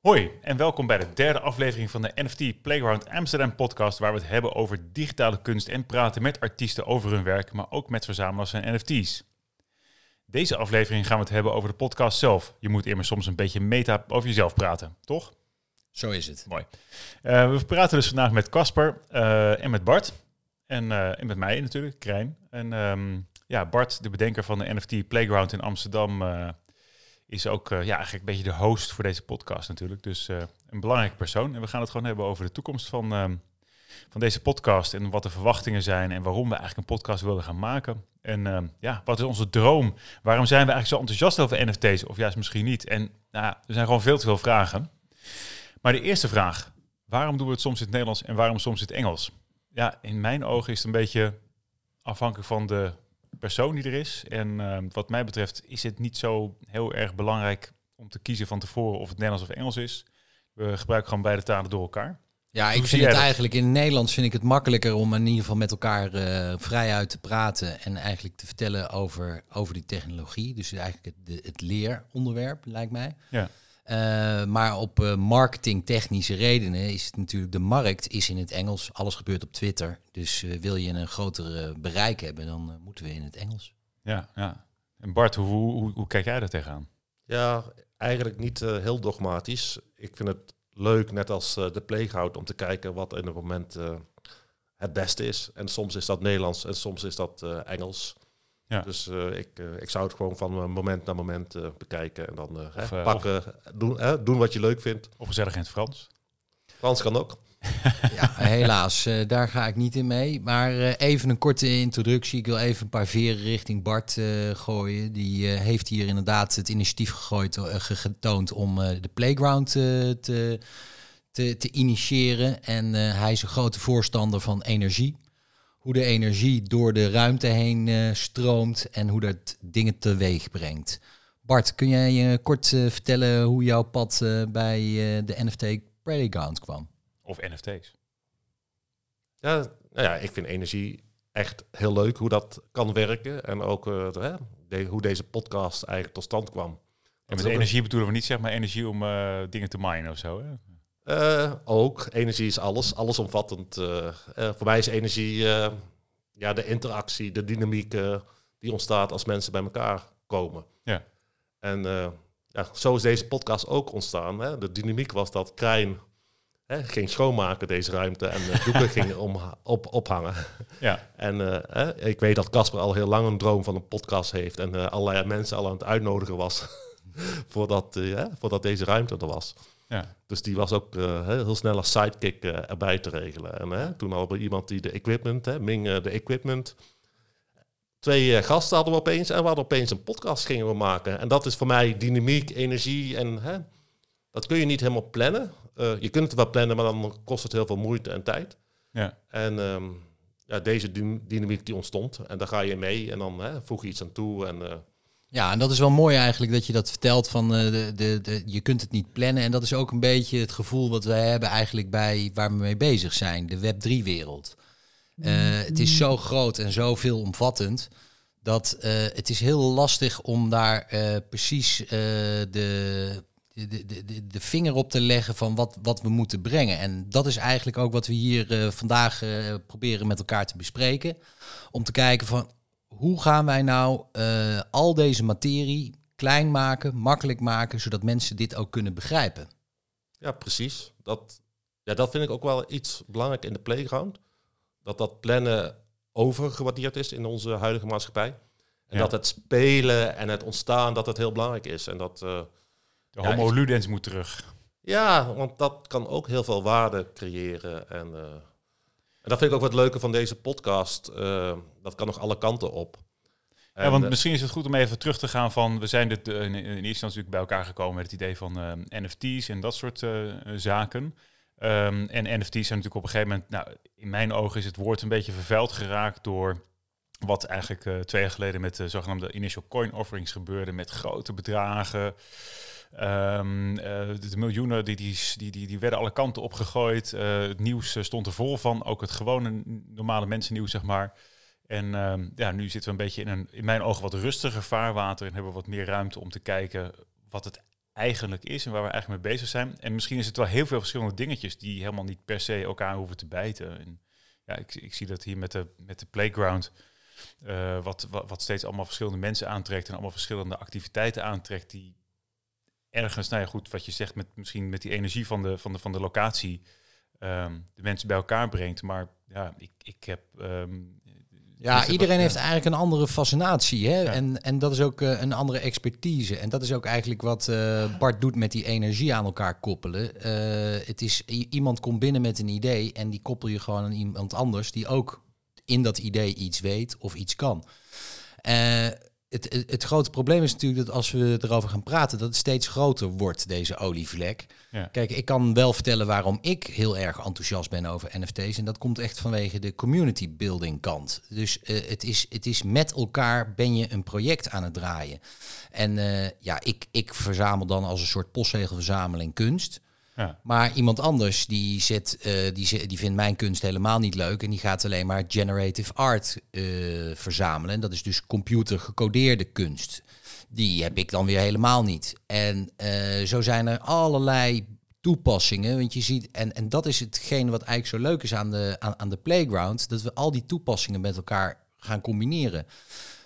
Hoi en welkom bij de derde aflevering van de NFT Playground Amsterdam podcast, waar we het hebben over digitale kunst en praten met artiesten over hun werk, maar ook met verzamelaars van NFT's. Deze aflevering gaan we het hebben over de podcast zelf. Je moet immers soms een beetje meta over jezelf praten, toch? Zo is het. Mooi. Uh, we praten dus vandaag met Casper uh, en met Bart. En, uh, en, met mij natuurlijk, Krijn. En um, ja, Bart, de bedenker van de NFT Playground in Amsterdam, is ook ja, eigenlijk een beetje de host voor deze podcast natuurlijk. Dus een belangrijke persoon. En we gaan het gewoon hebben over de toekomst van, um, van deze podcast. En wat de verwachtingen zijn en waarom we eigenlijk een podcast willen gaan maken. En uh, ja, wat is onze droom? Waarom zijn we eigenlijk zo enthousiast over NFT's? Of juist misschien niet? En nou, er zijn gewoon veel te veel vragen. Maar de eerste vraag, waarom doen we het soms in het Nederlands en waarom soms in het Engels? Ja, in mijn ogen is het een beetje afhankelijk van de persoon die er is. En uh, wat mij betreft is het niet zo heel erg belangrijk om te kiezen van tevoren of het Nederlands of Engels is. We gebruiken gewoon beide talen door elkaar. Ja, ik vind het eigenlijk in Nederlands vind ik het makkelijker om in ieder geval met elkaar uh, vrijuit te praten en eigenlijk te vertellen over, over die technologie. Dus eigenlijk het, het leeronderwerp, lijkt mij. Ja. Uh, maar op uh, marketingtechnische redenen is het natuurlijk de markt is in het Engels. Alles gebeurt op Twitter. Dus uh, wil je een groter bereik hebben, dan moeten we in het Engels. Ja, ja. En Bart, hoe, hoe, hoe kijk jij daar tegenaan? Ja, eigenlijk niet heel dogmatisch. Ik vind het leuk, net als de playground, om te kijken wat in het moment het beste is. En soms is dat Nederlands en soms is dat Engels. Ja. Dus uh, ik, uh, ik zou het gewoon van moment naar moment uh, bekijken en dan of, hè, pakken, of, doen, doen wat je leuk vindt. Of gezellig in het Frans. Frans kan ook. ja, helaas, daar ga ik niet in mee. Maar even een korte introductie. Ik wil even een paar veren richting Bart gooien. Die heeft hier inderdaad het initiatief gegooid, getoond om de playground te, te, te initiëren. En hij is een grote voorstander van energie hoe de energie door de ruimte heen uh, stroomt en hoe dat dingen teweeg brengt. Bart, kun jij je kort uh, vertellen hoe jouw pad uh, bij de NFT Playground kwam? Of NFT's? Ja, nou ja, ik vind energie echt heel leuk hoe dat kan werken. En ook de, de, hoe deze podcast eigenlijk tot stand kwam. En met energie bedoelen we niet zeg maar energie om dingen te minen of zo, hè? Uh, ook. Energie is alles, allesomvattend. Uh, uh, voor mij is energie ja, de interactie, de dynamiek die ontstaat als mensen bij elkaar komen. Ja. En ja, zo is deze podcast ook ontstaan. Hè. De dynamiek was dat Krijn hè, ging schoonmaken deze ruimte en de doeken gingen om, op, ophangen. Ja. En ik weet dat Casper al heel lang een droom van een podcast heeft en allerlei mensen al aan het uitnodigen was voordat, voordat deze ruimte er was. Ja. Dus die was ook uh, heel snel als sidekick uh, erbij te regelen. En uh, toen hadden we iemand die de equipment, hè, Ming de equipment. Twee gasten hadden we opeens en we hadden opeens een podcast gingen we maken. En dat is voor mij dynamiek, energie en hè, dat kun je niet helemaal plannen. je kunt het wel plannen, maar dan kost het heel veel moeite en tijd. Ja. En um, ja, deze dynamiek die ontstond en daar ga je mee en dan hè, voeg je iets aan toe en ja, en dat is wel mooi eigenlijk dat je dat vertelt van uh, de, de, de, je kunt het niet plannen. En dat is ook een beetje het gevoel wat wij hebben eigenlijk bij waar we mee bezig zijn, de Web3-wereld. Uh, het is zo groot en zo veelomvattend dat uh, het is heel lastig om daar precies de, de, de, de, de vinger op te leggen van wat, wat we moeten brengen. En dat is eigenlijk ook wat we hier vandaag proberen met elkaar te bespreken. Om te kijken van hoe gaan wij nou uh, al deze materie klein maken, makkelijk maken, zodat mensen dit ook kunnen begrijpen? Ja, precies. Dat, ja, dat vind ik ook wel iets belangrijk in de playground. Dat dat plannen overgewaardeerd is in onze huidige maatschappij. En dat het spelen en het ontstaan, dat het heel belangrijk is. En dat... Uh, de homo ludens moet terug. Ja, want dat kan ook heel veel waarde creëren. En, uh, en dat vind ik ook wat leuke van deze podcast. Uh, dat kan nog alle kanten op. Ja, want misschien is het goed om even terug te gaan van... We zijn dit, in, in eerste instantie natuurlijk bij elkaar gekomen met het idee van uh, NFT's en dat soort zaken. Um, en NFT's zijn natuurlijk op een gegeven moment... Nou, in mijn ogen is het woord een beetje vervuild geraakt door... Wat eigenlijk twee jaar geleden met de zogenaamde initial coin offerings gebeurde met grote bedragen. Um, uh, de miljoenen die, die, die, die, werden alle kanten opgegooid. Uh, het nieuws stond er vol van, ook het gewone normale mensennieuws, zeg maar. En uh, ja, nu zitten we een beetje in een, in mijn ogen, wat rustiger vaarwater en hebben we wat meer ruimte om te kijken wat het eigenlijk is en waar we eigenlijk mee bezig zijn. En misschien is het wel heel veel verschillende dingetjes die helemaal niet per se elkaar hoeven te bijten. En ja, ik, ik zie dat hier met de, met de playground, wat, wat, wat, steeds allemaal verschillende mensen aantrekt en allemaal verschillende activiteiten aantrekt die ergens, nou ja goed, wat je zegt, met, misschien met die energie van de, van de, van de locatie um, de mensen bij elkaar brengt. Maar ja, ik, ik heb um, ja, iedereen heeft eigenlijk een andere fascinatie. Hè? En, en dat is ook uh, een andere expertise. En dat is ook eigenlijk wat uh, Bart doet met die energie aan elkaar koppelen. Uh, het is, iemand komt binnen met een idee en die koppel je gewoon aan iemand anders die ook in dat idee iets weet of iets kan het, het, grote probleem is natuurlijk dat als we erover gaan praten, dat het steeds groter wordt, deze olievlek. Ja. Kijk, ik kan wel vertellen waarom ik heel erg enthousiast ben over NFT's. En dat komt echt vanwege de community building kant. Dus uh, het, is, het is met elkaar ben je een project aan het draaien. En uh, ja, ik, ik verzamel dan als een soort postzegelverzameling kunst. Maar iemand anders die, zit, uh, die, die vindt mijn kunst helemaal niet leuk en die gaat alleen maar generative art uh, verzamelen. En dat is dus computer gecodeerde kunst. Die heb ik dan weer helemaal niet. En uh, zo zijn er allerlei toepassingen. Want je ziet, en, en dat is hetgene wat eigenlijk zo leuk is aan de, aan, aan de playground, dat we al die toepassingen met elkaar gaan combineren.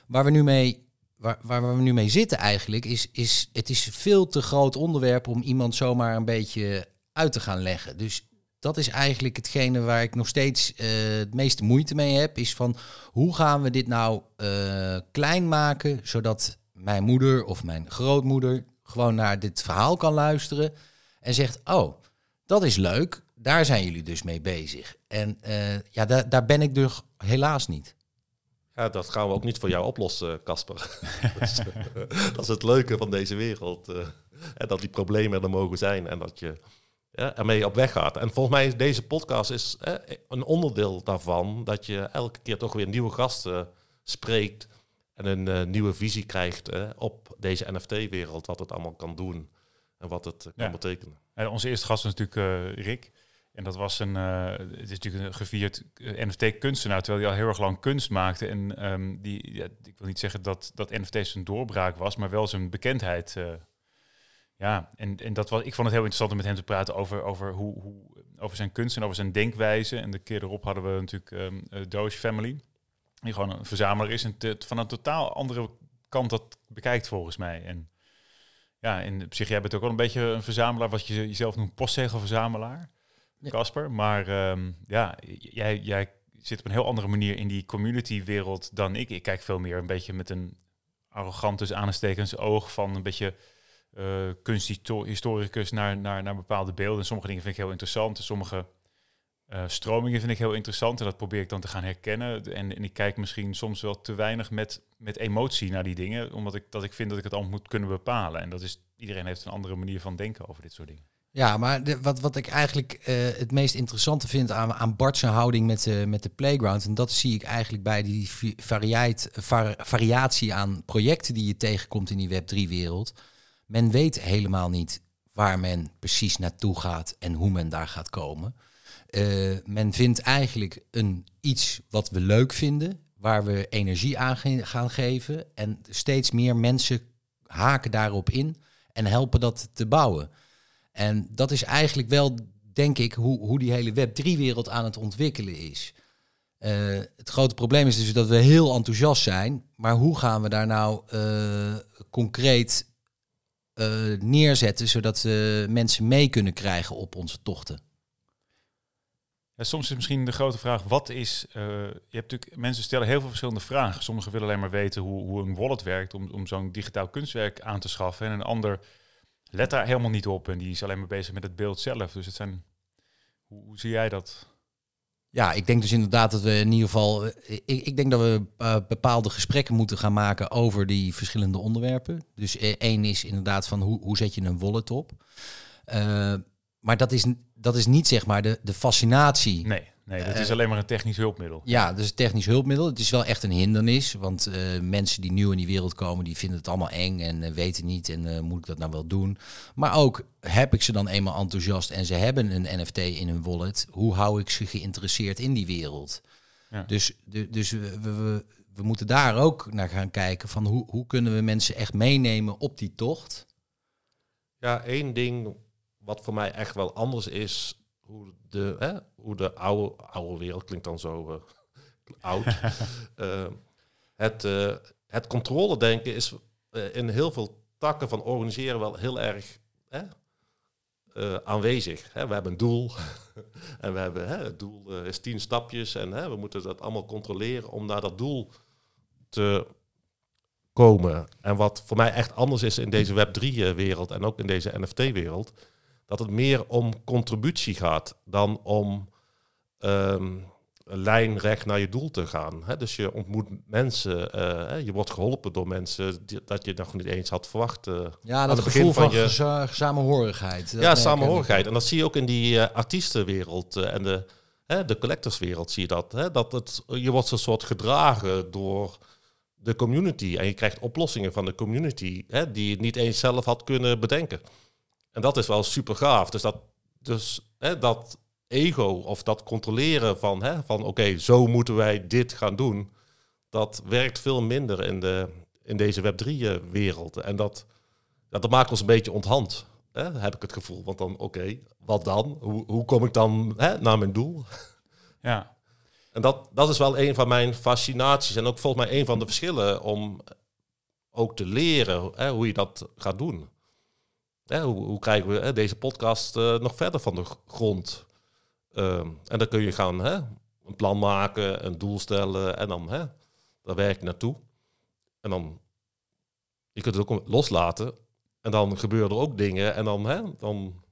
Waar we nu mee waar, waar we nu mee zitten eigenlijk, is, is het is veel te groot onderwerp om iemand zomaar een beetje uit te gaan leggen. Dus dat is eigenlijk hetgene waar ik nog steeds uh, het meeste moeite mee heb. Is van hoe gaan we dit nou uh, klein maken, zodat mijn moeder of mijn grootmoeder gewoon naar dit verhaal kan luisteren en zegt: Oh, dat is leuk, daar zijn jullie dus mee bezig. En uh, ja, daar, daar ben ik dus helaas niet. Ja, dat gaan we ook niet voor jou oplossen, Casper. dus, dat is het leuke van deze wereld. En dat die problemen er mogen zijn en dat je ja, ermee op weg gaat. En volgens mij is deze podcast is, eh, een onderdeel daarvan. Dat je elke keer toch weer nieuwe gasten spreekt. En een uh, nieuwe visie krijgt op deze NFT-wereld. Wat het allemaal kan doen en wat het kan betekenen. Ja, onze eerste gast is natuurlijk Rick. En dat was een, uh, het is natuurlijk een gevierd eh, NFT-kunstenaar, terwijl hij al heel erg lang kunst maakte. En um, die, ja, ik wil niet zeggen dat, dat NFT zijn doorbraak was, maar wel zijn bekendheid. Uh, ja, en, en dat was, ik vond het heel interessant om met hem te praten over, over, hoe, hoe, over zijn kunst en over zijn denkwijze. En de keer erop hadden we natuurlijk um, Doge Family, die gewoon een verzamelaar is en van een totaal andere kant dat bekijkt volgens mij. En ja, in op zich, jij bent ook wel een beetje een verzamelaar, wat je jezelf noemt postzegelverzamelaar. Casper. Maar um, ja, jij, jij zit op een heel andere manier in die community-wereld dan ik. Ik kijk veel meer een beetje met een arrogant, dus aanstekens oog van een beetje uh, kunsthistoricus naar, naar, naar bepaalde beelden. sommige dingen vind ik heel interessant. sommige uh, stromingen vind ik heel interessant. En dat probeer ik dan te gaan herkennen. En, en ik kijk misschien soms wel te weinig met, met emotie naar die dingen. Omdat ik, dat ik vind dat ik het allemaal moet kunnen bepalen. En dat is, iedereen heeft een andere manier van denken over dit soort dingen. Ja, maar de, wat, wat ik eigenlijk uh, het meest interessante vind aan, aan Bart's houding met de, met de playground, en dat zie ik eigenlijk bij die variatie aan projecten die je tegenkomt in die Web3-wereld. Men weet helemaal niet waar men precies naartoe gaat en hoe men daar gaat komen. Uh, men vindt eigenlijk een iets wat we leuk vinden, waar we energie aan gaan geven. En steeds meer mensen haken daarop in en helpen dat te bouwen. En dat is eigenlijk wel, denk ik, hoe, hoe die hele Web3-wereld aan het ontwikkelen is. Uh, het grote probleem is dus dat we heel enthousiast zijn, maar hoe gaan we daar nou uh, concreet uh, neerzetten, zodat we mensen mee kunnen krijgen op onze tochten? Soms is misschien de grote vraag, wat is... je hebt natuurlijk, mensen stellen heel veel verschillende vragen. Sommigen willen alleen maar weten hoe, hoe een wallet werkt om, om zo'n digitaal kunstwerk aan te schaffen. En een ander let daar helemaal niet op en die is alleen maar bezig met het beeld zelf. Dus het zijn, hoe, hoe zie jij dat? Ja, ik denk dus inderdaad dat we in ieder geval. Eh, ik, ik denk dat we uh, bepaalde gesprekken moeten gaan maken over die verschillende onderwerpen. Dus uh, één is inderdaad van hoe, hoe zet je een wallet op. Uh, maar dat is, dat is niet zeg maar de, de fascinatie. Nee. Nee, dat is eh, alleen maar een technisch hulpmiddel. Ja, dus een technisch hulpmiddel. Het is wel echt een hindernis, want uh, mensen die nieuw in die wereld komen, die vinden het allemaal eng en uh, weten niet en moet ik dat nou wel doen. Maar ook heb ik ze dan eenmaal enthousiast en ze hebben een NFT in hun wallet, hoe hou ik ze geïnteresseerd in die wereld? Ja. Dus, de, dus we, we, we moeten daar ook naar gaan kijken van hoe, hoe kunnen we mensen echt meenemen op die tocht. Ja, één ding wat voor mij echt wel anders is, hoe de, hè, hoe de oude, oude wereld klinkt dan zo eh, oud. Eh, het, eh het controle denken is in heel veel takken van organiseren wel heel erg hè, aanwezig. Hè. We hebben een doel en we hebben hè, het doel is tien stapjes en hè, we moeten dat allemaal controleren om naar dat doel te komen. En wat voor mij echt anders is in deze Web3-wereld en ook in deze NFT-wereld, dat het meer om contributie gaat dan om ehm, een lijn recht naar je doel te gaan. Hè? Dus je ontmoet mensen, eh, je wordt geholpen door mensen die, dat je nog niet eens had verwacht. eh. Ja, dat het gevoel van, van je- samenhorigheid. Dat ja, samenhorigheid. En dat zie je ook in die eh, artiestenwereld en de, de collectorswereld zie je dat. Hè? dat het, je wordt zo'n soort gedragen door de community. En je krijgt oplossingen van de community hè, die je niet eens zelf had kunnen bedenken. En dat is wel super gaaf. Dus dat, dus, hè, dat ego of dat controleren van, hè, van oké, zo moeten wij dit gaan doen, dat werkt veel minder in, de, in deze Web3-wereld. En dat, dat maakt ons een beetje onthand, hè, heb ik het gevoel. Want dan, oké, wat dan? Hoe, hoe kom ik dan hè, naar mijn doel? Ja, En dat, dat is wel een van mijn fascinaties en ook volgens mij een van de verschillen om ook te leren hè, hoe je dat gaat doen. Hè, hoe, hoe krijgen we hè, deze podcast eh, nog verder van de grond? Ehm, en dan kun je gaan hè, een plan maken, een doel stellen en dan hè, daar werk je naartoe. En dan, je kunt het ook loslaten en dan gebeuren er ook dingen en dan, hè, dan,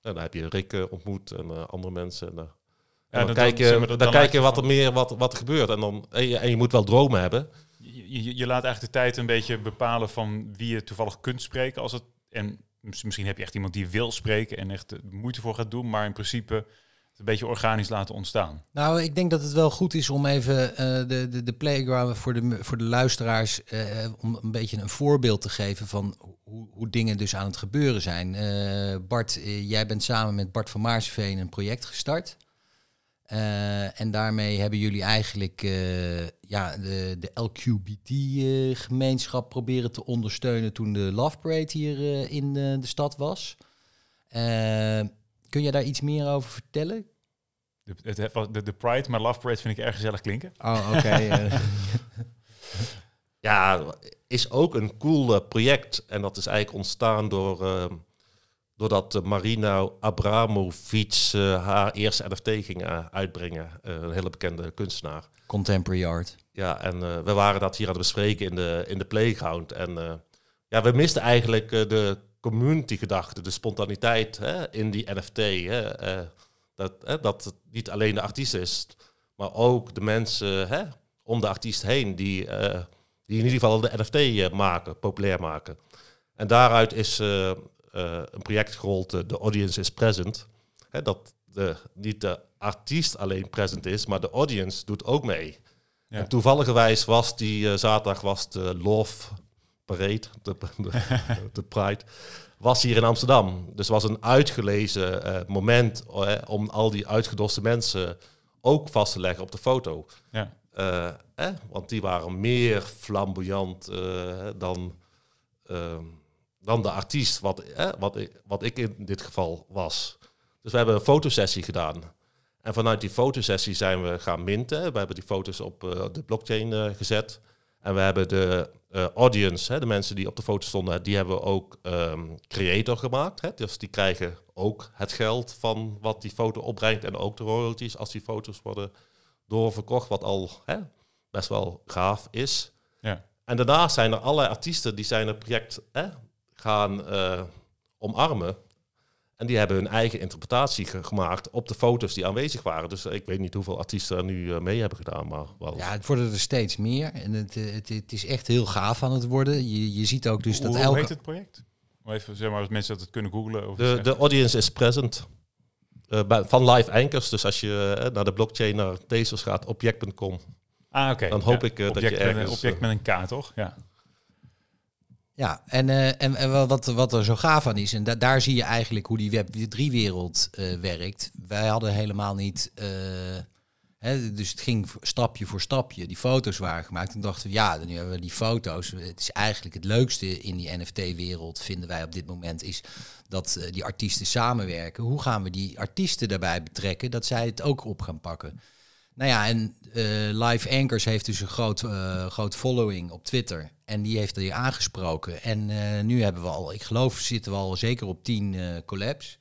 dan heb je Rick eh, ontmoet en eh, andere mensen. En, dan, dan- kijk je, dan, dan kijk je wat er meer wat, wat er gebeurt. En, dan, en, je, en je moet wel dromen hebben. je, je, je laat eigenlijk de tijd een beetje bepalen van wie je toevallig kunt spreken. Als het, en misschien heb je echt iemand die wil spreken en echt moeite voor gaat doen, maar in principe het een beetje organisch laten ontstaan. Nou, ik denk dat het wel goed is om even eh, de, de, de playground voor de, voor de luisteraars, eh, om een beetje een voorbeeld te geven van hoe, hoe dingen dus aan het gebeuren zijn. Eh, Bart, jij bent samen met Bart van Maarsveen een project gestart. Eh, en daarmee hebben jullie eigenlijk eh, ja, de, de LQBT-gemeenschap proberen te ondersteunen toen de Love Parade hier eh, in de, de stad was. Eh, kun je daar iets meer over vertellen? De, het, de, de Pride, maar Love Parade vind ik erg gezellig klinken. Oh, oké. eh. Ja, is ook een cool eh, project. En dat is eigenlijk ontstaan door, ehm, doordat Marina Abramovic eh, haar eerste NFT ging eh, uitbrengen. Eh, een hele bekende kunstenaar. Contemporary art. Ja, en we waren dat hier aan het bespreken in de, in de playground. En ja, we misten eigenlijk de community gedachte, de spontaniteit hè, in die NFT. Hè, dat, hè, dat het niet alleen de artiest is, maar ook de mensen hè, om de artiest heen die, die in ieder geval de NFT maken, populair maken. En daaruit is een project gerold, eh, The Audience is Present. Hè, dat de, niet de artiest alleen present is, maar de audience doet ook mee. Ja. En toevalligerwijs was die eh, zaterdag was de Love Parade, de, de, de Pride, was hier in Amsterdam. Dus het was een uitgelezen eh, moment eh, om al die uitgedoste mensen ook vast te leggen op de foto. Ja. Eh, eh, want die waren meer flamboyant eh, dan, ehm, dan de artiest, wat, eh, wat, ik, wat ik in dit geval was. Dus we hebben een fotosessie gedaan. En vanuit die fotosessie zijn we gaan minten. We hebben die foto's op eh, de blockchain eh, gezet. En we hebben de eh, audience, hè, de mensen die op de foto stonden, die hebben we ook ehm, creator gemaakt. Hè. Dus die krijgen ook het geld van wat die foto opbrengt en ook de royalties als die foto's worden doorverkocht, wat al hè, best wel gaaf is. Ja. En daarnaast zijn er allerlei artiesten die zijn het project hè, gaan eh, omarmen. En die hebben hun eigen interpretatie ge- gemaakt op de foto's die aanwezig waren. Dus ik weet niet hoeveel artiesten er nu eh, mee hebben gedaan, maar wel. Ja, het worden er steeds meer. En het, eh, het, het is echt heel gaaf aan het worden. Je, je ziet ook dus hoe, dat hoe elke... heet het project? Even zeg maar, als mensen dat het kunnen googlen. Of De, de audience is present. Eh, bij, van live anchors. Dus als je eh, naar de blockchain, naar Tezos gaat, object.com. ah, oké. dan hoop ik, eh, dat je een- object eh, met een K, toch? Ja. Ja, en, eh, en, en wat, wat er zo gaaf aan is, en da- daar zie je eigenlijk hoe die Web3-wereld eh werkt. Wij hadden helemaal niet eh, Hè, dus het ging stapje voor stapje. Die foto's waren gemaakt. En dachten we, ja, nu hebben we die foto's. Het is eigenlijk het leukste in die NFT-wereld, vinden wij op dit moment, is dat die artiesten samenwerken. Hoe gaan we die artiesten daarbij betrekken dat zij het ook op gaan pakken? Nou ja, en uh, Live Anchors heeft dus een groot, uh, groot following op Twitter. En die heeft die aangesproken. En nu hebben we al, ik geloof, zitten we al zeker op tien collabs.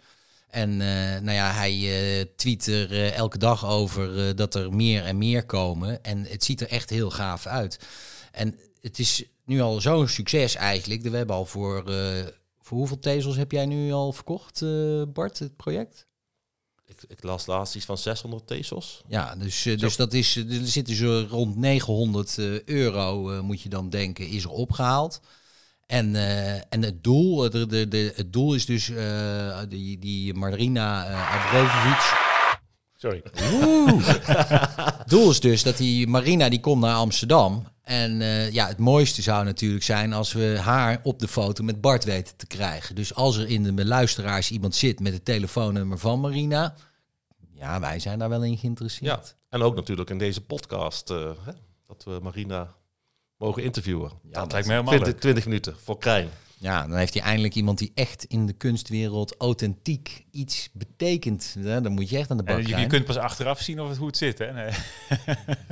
En nou ja, hij tweet er elke dag over dat er meer en meer komen. En het ziet er echt heel gaaf uit. En het is nu al zo'n succes eigenlijk. We hebben al voor, voor hoeveel tezels heb jij nu al verkocht, Bart, het project? Ik, ik, las laatst iets van 600 tezels. Ja, dus, dus dat is, er zitten zo rond 900 euro, moet je dan denken, is er opgehaald. En, uh, en het, doel, de, de, de, het doel is dus uh, die, die Marina uh, Abrozovic. Sorry. het doel is dus dat die Marina die komt naar Amsterdam. En ja, het mooiste zou natuurlijk zijn als we haar op de foto met Bart weten te krijgen. Dus als er in de luisteraars iemand zit met het telefoonnummer van Marina, ja, wij zijn daar wel in geïnteresseerd. Ja, en ook natuurlijk in deze podcast, hè, dat we Marina mogen interviewen. Ja, dat lijkt me helemaal 20, 20 minuten voor Krijn. Ja, dan heeft hij eindelijk iemand die echt in de kunstwereld authentiek iets betekent. Ja, dan moet je echt aan de bak je, je, kunt pas achteraf zien of het, hoe het zit, hè? Nee,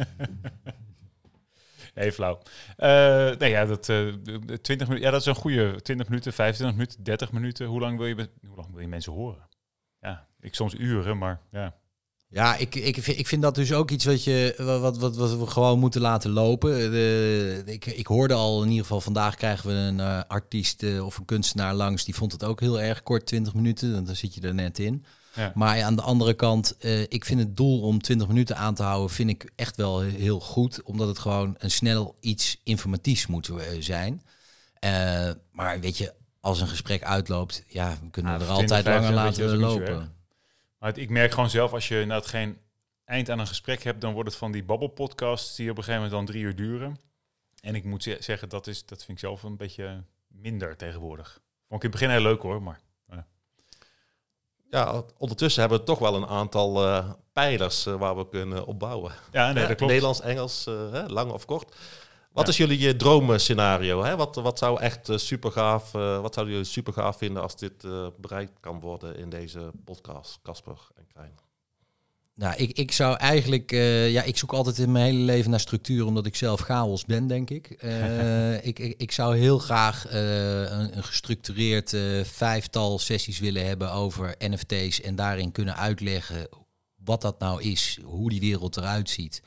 nee flauw. Uh, nee, ja, dat, uh, 20 minuten, ja, dat is een goede 20 minuten, 25 minuten, 30 minuten. Hoe lang wil je, hoe lang wil je mensen horen? Ja, ik soms uren, maar ja. Ja, ik, ik, vind, ik vind dat dus ook iets wat, je, wat, wat, wat we gewoon moeten laten lopen. De, ik, ik hoorde al in ieder geval, vandaag krijgen we een uh, artiest uh, of een kunstenaar langs. Die vond het ook heel erg kort, 20 minuten. Dan zit je er net in. Ja. Maar aan de andere kant, uh, ik vind het doel om 20 minuten aan te houden, vind ik echt wel heel goed. Omdat het gewoon een snel iets informatiefs moet zijn. maar weet je, als een gesprek uitloopt, ja, we kunnen ja, er altijd langer laten lopen. Maar ik merk gewoon zelf, als je nou geen eind aan een gesprek hebt, dan wordt het van die babbelpodcasts die op een gegeven moment dan drie uur duren. En ik moet zeggen, dat, is, dat vind ik zelf een beetje minder tegenwoordig. Vond ik in het begin heel leuk hoor, maar... Ja, ja ondertussen hebben we toch wel een aantal uh, pijlers uh, waar we kunnen opbouwen. Ja, nee, dat klopt. Nederlands, Engels, uh, lang of kort. Wat ja. is jullie droomscenario? Hè? Wat, wat zou echt super gaaf, wat zouden jullie super gaaf vinden als dit bereikt kan worden in deze podcast, Casper en Krijn? Nou, ik, ik zou eigenlijk, uh, ja, ik zoek altijd in mijn hele leven naar structuur, omdat ik zelf chaos ben, denk ik. Ik, ik, ik, zou heel graag een, een, gestructureerd vijftal sessies willen hebben over NFT's en daarin kunnen uitleggen wat dat nou is, hoe die wereld eruit ziet.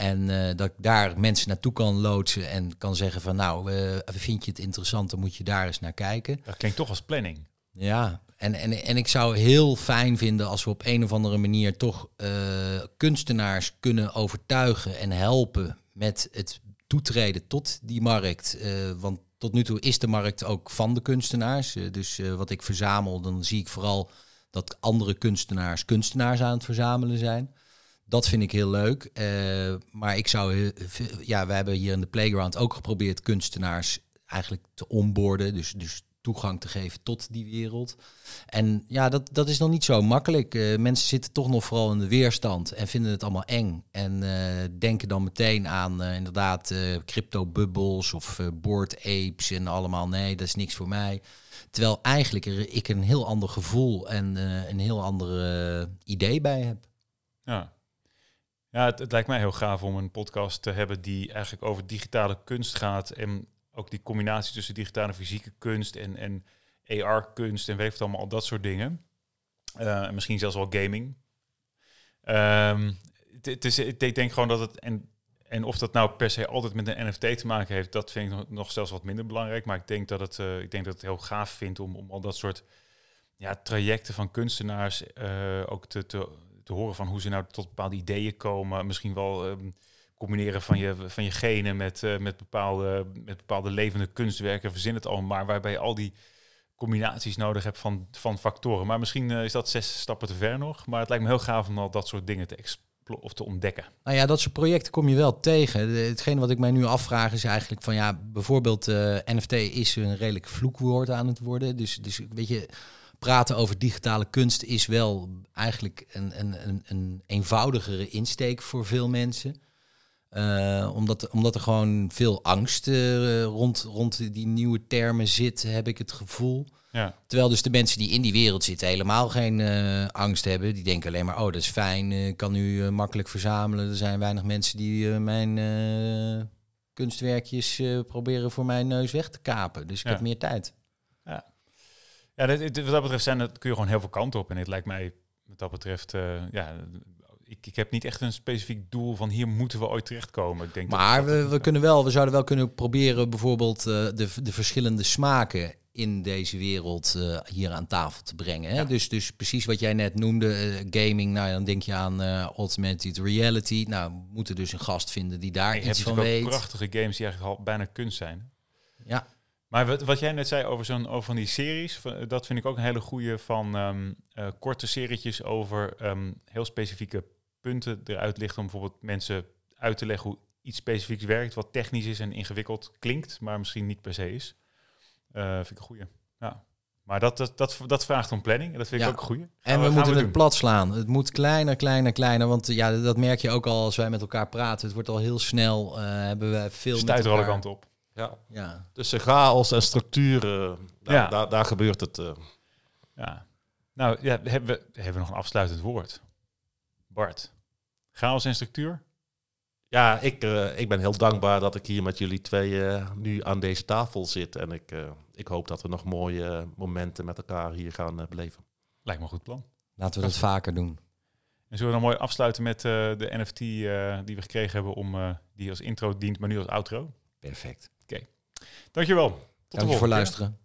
En uh, dat ik daar mensen naartoe kan loodsen en kan zeggen van nou, uh, vind je het interessant, dan moet je daar eens naar kijken. Dat klinkt toch als planning. Ja, en, en, en ik zou heel fijn vinden als we op een of andere manier toch uh, kunstenaars kunnen overtuigen en helpen met het toetreden tot die markt. want tot nu toe is de markt ook van de kunstenaars. dus wat ik verzamel, dan zie ik vooral dat andere kunstenaars kunstenaars aan het verzamelen zijn. Dat vind ik heel leuk. Uh, maar ik zou, ja, we hebben hier in de playground ook geprobeerd kunstenaars eigenlijk te onboorden. Dus, dus toegang te geven tot die wereld. En ja, dat, dat is nog niet zo makkelijk. Uh, mensen zitten toch nog vooral in de weerstand en vinden het allemaal eng. En denken dan meteen aan inderdaad crypto-bubbels of board apes en allemaal. Nee, dat is niks voor mij. Terwijl eigenlijk er, ik een heel ander gevoel en een heel ander idee bij heb. Ja, ja, het, lijkt mij heel gaaf om een podcast te hebben die eigenlijk over digitale kunst gaat. En ook die combinatie tussen digitale fysieke kunst en, en AR-kunst en weet allemaal, al dat soort dingen. Uh, misschien zelfs wel gaming. Um, het is, ik denk gewoon dat het. En, en of dat nou per se altijd met een NFT te maken heeft, dat vind ik nog, nog zelfs wat minder belangrijk. Maar ik denk dat het, uh, ik denk dat het heel gaaf vindt om, om al dat soort ja, trajecten van kunstenaars uh, ook te, te te horen van hoe ze nou tot bepaalde ideeën komen. Misschien wel um, combineren van je, van je genen met, uh, met, bepaalde, met bepaalde levende kunstwerken. Verzin het al maar, waarbij je al die combinaties nodig hebt van, van factoren. Maar misschien uh, is dat zes stappen te ver nog. Maar het lijkt me heel gaaf om al dat soort dingen te of te ontdekken. Nou ja, dat soort projecten kom je wel tegen. Hetgeen wat ik mij nu afvraag is eigenlijk van ja, bijvoorbeeld uh, NFT is een redelijk vloekwoord aan het worden. Dus, dus weet je, praten over digitale kunst is wel eigenlijk een, een, een, een eenvoudigere insteek voor veel mensen. Uh, omdat, omdat er gewoon veel angst uh, rond, rond die nieuwe termen zit, heb ik het gevoel. Ja. Terwijl dus de mensen die in die wereld zitten helemaal geen uh, angst hebben. Die denken alleen maar, oh dat is fijn, ik kan nu makkelijk verzamelen. Er zijn weinig mensen die mijn kunstwerkjes proberen voor mijn neus weg te kapen. Dus ik heb meer tijd. Ja, dit, dit, wat dat betreft zijn, dat kun je gewoon heel veel kanten op. En het lijkt mij wat dat betreft, ja, ik, ik heb niet echt een specifiek doel van hier moeten we ooit terechtkomen. Ik denk maar we, we kunnen wel, we zouden wel kunnen proberen bijvoorbeeld uh, de, de verschillende smaken in deze wereld uh, hier aan tafel te brengen. Hè? Dus, dus precies wat jij net noemde, uh, gaming, nou dan denk je aan uh, augmented reality. Nou, we moeten dus een gast vinden die daar iets van weet. prachtige games die eigenlijk al bijna kunst zijn. Ja. Maar wat, wat jij net zei over zo'n over van die series, dat vind ik ook een hele goede van um, korte serietjes over um, heel specifieke punten eruit ligt om bijvoorbeeld mensen uit te leggen hoe iets specifieks werkt, wat technisch is en ingewikkeld klinkt, maar misschien niet per se is. Uh, vind ik een goeie. Ja. Maar dat, dat, dat, dat vraagt om planning. En dat vind ik ook een goeie. en we, moeten het plat slaan. Het moet kleiner, kleiner, kleiner. Want ja, dat merk je ook al als wij met elkaar praten. Het wordt al heel snel. Uh, hebben we veel. Stuit er alle kanten op. Ja. ja. Tussen chaos en structuren, daar, ja. daar, daar gebeurt het. Uh. Ja. Nou, ja, hebben we, hebben we nog een afsluitend woord? Bart, chaos en structuur? Ja, ik, uh, ik ben heel dankbaar dat ik hier met jullie twee uh, nu aan deze tafel zit. En ik, uh, ik hoop dat we nog mooie momenten met elkaar hier gaan beleven. Lijkt me een goed plan. Laten we dat vaker doen. En zullen we dan mooi afsluiten met de NFT die we gekregen hebben om die als intro dient, maar nu als outro? Perfect. Dankjewel. Tot Dank je voor luisteren.